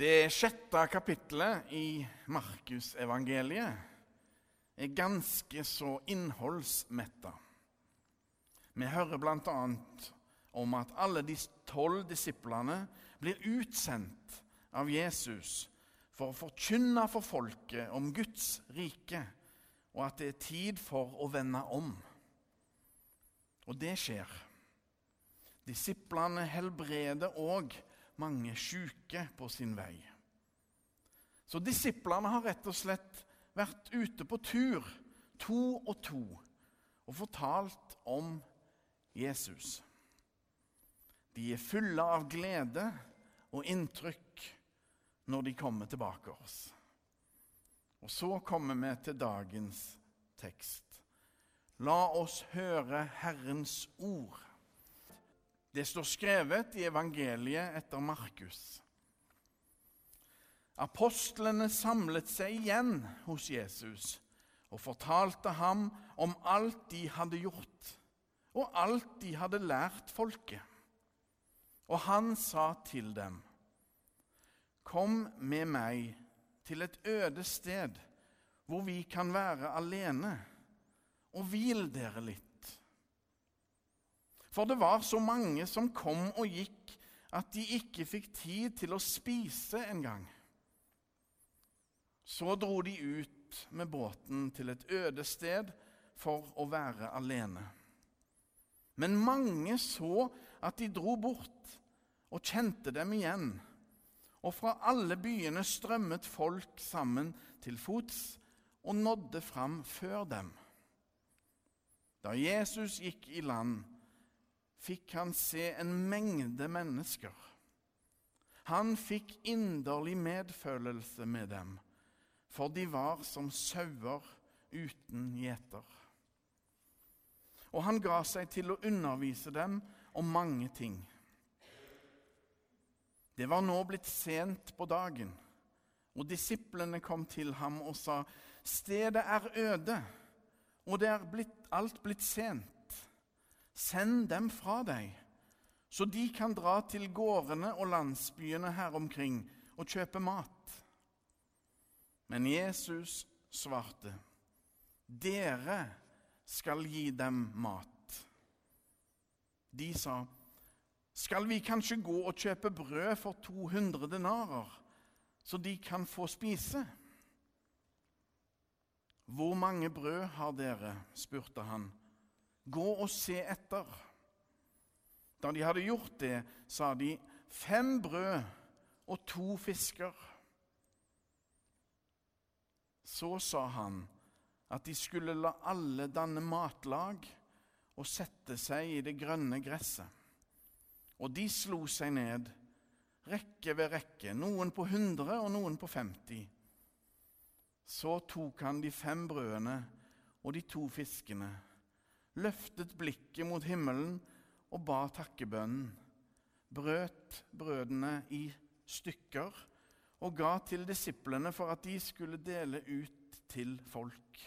Det sjette kapittelet i Markusevangeliet er ganske så innholdsmetta. Vi hører bl.a. om at alle de tolv disiplene blir utsendt av Jesus for å forkynne for folket om Guds rike, og at det er tid for å vende om. Og det skjer. Disiplene helbreder òg mange syke på sin vei. Så disiplene har rett og slett vært ute på tur, to og to, og fortalt om Jesus. De er fulle av glede og inntrykk når de kommer tilbake oss. Og så kommer vi til dagens tekst. La oss høre Herrens ord. Det står skrevet i evangeliet etter Markus. Apostlene samlet seg igjen hos Jesus og fortalte ham om alt de hadde gjort, og alt de hadde lært folket. Og han sa til dem, Kom med meg til et øde sted hvor vi kan være alene, og hvil dere litt. For det var så mange som kom og gikk, at de ikke fikk tid til å spise engang. Så dro de ut med båten til et øde sted for å være alene. Men mange så at de dro bort, og kjente dem igjen. Og fra alle byene strømmet folk sammen til fots og nådde fram før dem. Da Jesus gikk i land, fikk han se en mengde mennesker. Han fikk inderlig medfølelse med dem, for de var som sauer uten gjeter. Og han ga seg til å undervise dem om mange ting. Det var nå blitt sent på dagen, og disiplene kom til ham og sa:" Stedet er øde, og det er blitt, alt blitt sent. Send dem fra deg, så de kan dra til gårdene og landsbyene her omkring og kjøpe mat. Men Jesus svarte, dere skal gi dem mat. De sa, skal vi kanskje gå og kjøpe brød for 200 denarer, så de kan få spise? Hvor mange brød har dere? spurte han. Gå og se etter. Da de hadde gjort det, sa de, fem brød og to fisker. Så sa han at de skulle la alle danne matlag og sette seg i det grønne gresset. Og de slo seg ned, rekke ved rekke, noen på hundre og noen på femti. Så tok han de fem brødene og de to fiskene løftet blikket mot himmelen og ba takkebønnen, brøt brødene i stykker og ga til disiplene for at de skulle dele ut til folk.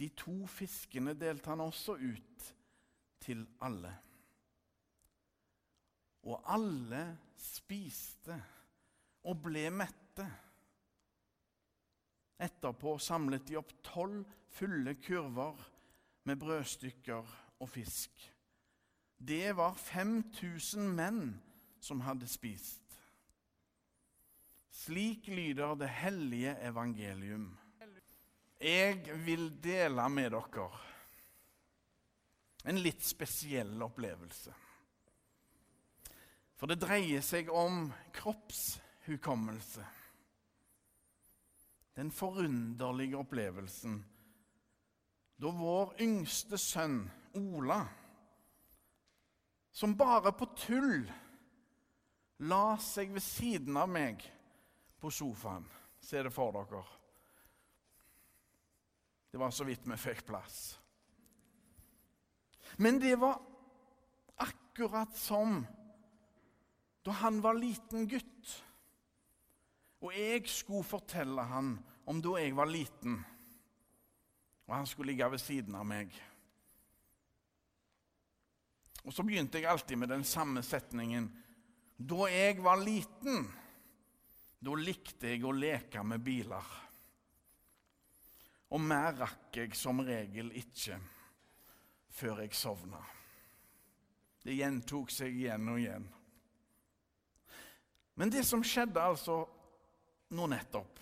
De to fiskene delte han også ut til alle. Og alle spiste og ble mette. Etterpå samlet de opp tolv fulle kurver med brødstykker og fisk. Det var 5000 menn som hadde spist. Slik lyder det hellige evangelium. Jeg vil dele med dere en litt spesiell opplevelse. For det dreier seg om kroppshukommelse. Den forunderlige opplevelsen da vår yngste sønn Ola, som bare på tull la seg ved siden av meg på sofaen Se det for dere. Det var så vidt vi fikk plass. Men det var akkurat som da han var liten gutt. Og jeg skulle fortelle han om da jeg var liten og han skulle ligge ved siden av meg. Og Så begynte jeg alltid med den samme setningen. Da jeg var liten Da likte jeg å leke med biler. Og mer rakk jeg som regel ikke før jeg sovna. Det gjentok seg igjen og igjen. Men det som skjedde altså nå nettopp,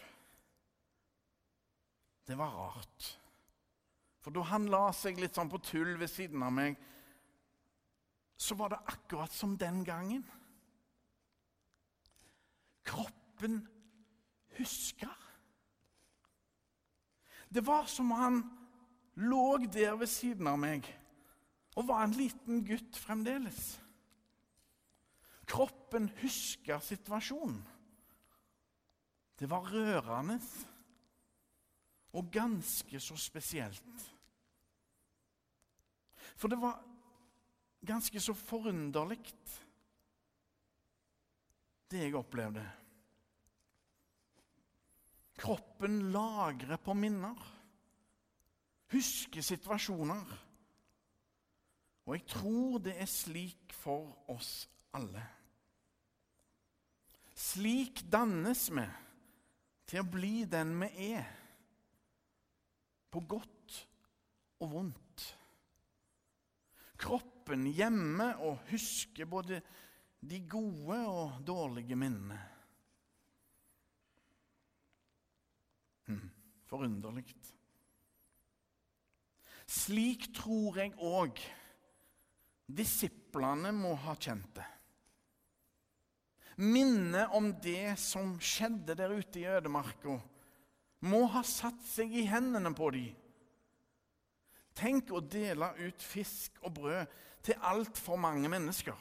det var rart. For da han la seg litt sånn på tull ved siden av meg, så var det akkurat som den gangen. Kroppen husker. Det var som om han lå der ved siden av meg og var en liten gutt fremdeles. Kroppen husker situasjonen. Det var rørende og ganske så spesielt. For det var ganske så forunderlig, det jeg opplevde. Kroppen lagrer på minner, husker situasjoner. Og jeg tror det er slik for oss alle. Slik dannes vi til å bli den vi er, på godt og vondt. Kroppen gjemmer og husker både de gode og dårlige minnene. Hm, forunderlig. Slik tror jeg òg disiplene må ha kjent det. Minnet om det som skjedde der ute i ødemarka, må ha satt seg i hendene på dem. Tenk å dele ut fisk og brød til altfor mange mennesker.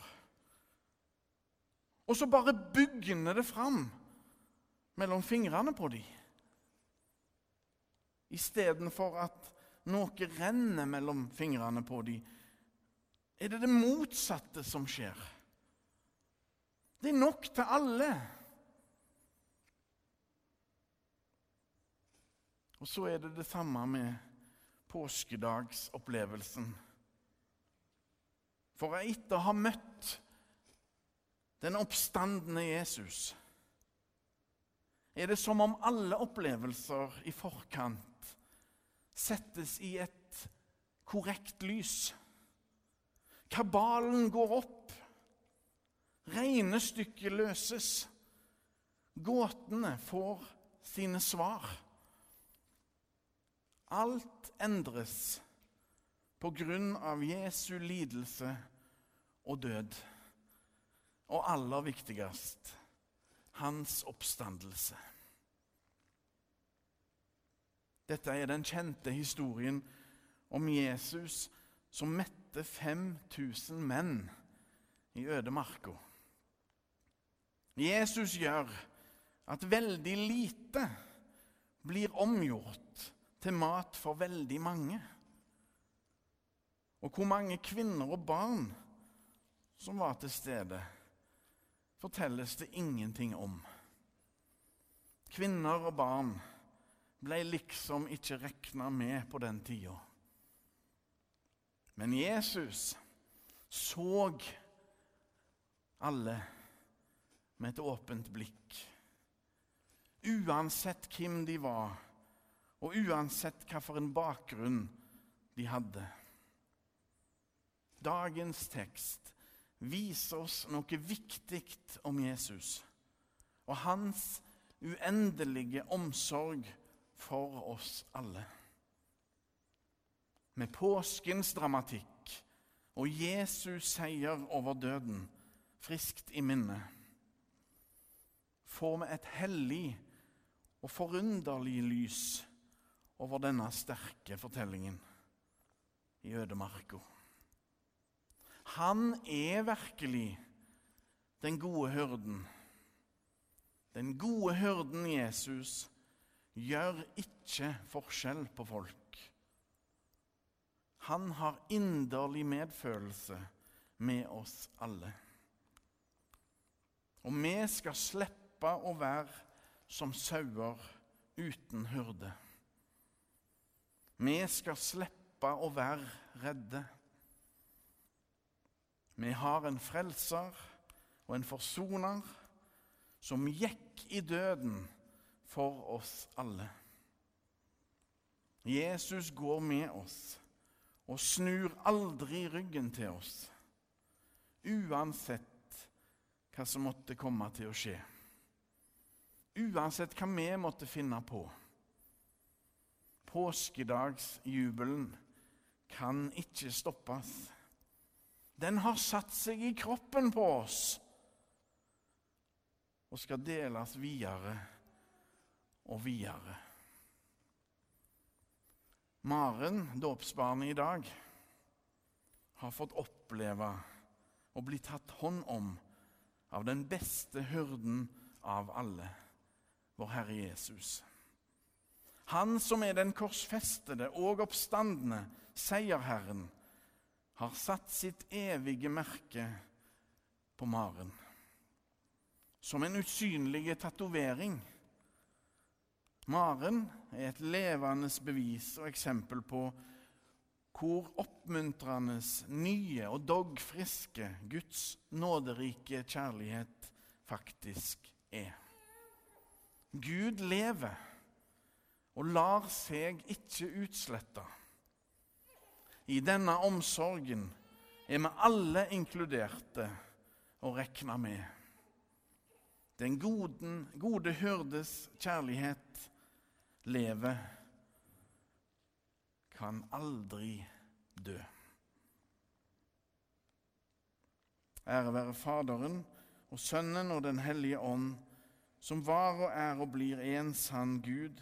Og så bare bygner det fram mellom fingrene på dem. Istedenfor at noe renner mellom fingrene på dem, er det det motsatte som skjer. Det er nok til alle. Og så er det det samme med påskedagsopplevelsen. For etter å ha møtt den oppstandende Jesus er det som om alle opplevelser i forkant settes i et korrekt lys. Kabalen går opp. Regnestykket løses. Gåtene får sine svar. Alt endres på grunn av Jesu lidelse og død. Og aller viktigst hans oppstandelse. Dette er den kjente historien om Jesus som mette 5000 menn i ødemarka. Jesus gjør at veldig lite blir omgjort til mat for veldig mange. Og hvor mange kvinner og barn som var til stede, fortelles det ingenting om. Kvinner og barn ble liksom ikke regna med på den tida. Men Jesus så alle med et åpent blikk. Uansett hvem de var, og uansett hvilken bakgrunn de hadde. Dagens tekst viser oss noe viktig om Jesus og hans uendelige omsorg for oss alle med påskens dramatikk og Jesus seier over døden friskt i minne, får vi et hellig og forunderlig lys over denne sterke fortellingen i ødemarka. Han er virkelig den gode hyrden. Den gode hyrden Jesus gjør ikke forskjell på folk. Han har inderlig medfølelse med oss alle. Og vi skal slippe å være som sauer uten hyrde. Vi skal slippe å være redde. Vi har en frelser og en forsoner som gikk i døden for oss alle. Jesus går med oss og snur aldri ryggen til oss, uansett hva som måtte komme til å skje. Uansett hva vi måtte finne på. Påskedagsjubelen kan ikke stoppes. Den har satt seg i kroppen på oss og skal deles videre og videre. Maren, dåpsbarnet i dag, har fått oppleve å bli tatt hånd om av den beste hyrden av alle, vår Herre Jesus. Han som er den korsfestede og oppstandende seierherren, har satt sitt evige merke på Maren. Som en usynlig tatovering. Maren er et levende bevis og eksempel på hvor oppmuntrende, nye og dogfriske Guds nåderike kjærlighet faktisk er. Gud lever og lar seg ikke utslette. I denne omsorgen er vi alle inkluderte og regna med. Den goden, gode hyrdes kjærlighet lever, kan aldri dø. Ære være Faderen og Sønnen og Den hellige ånd, som var og er og blir en sann Gud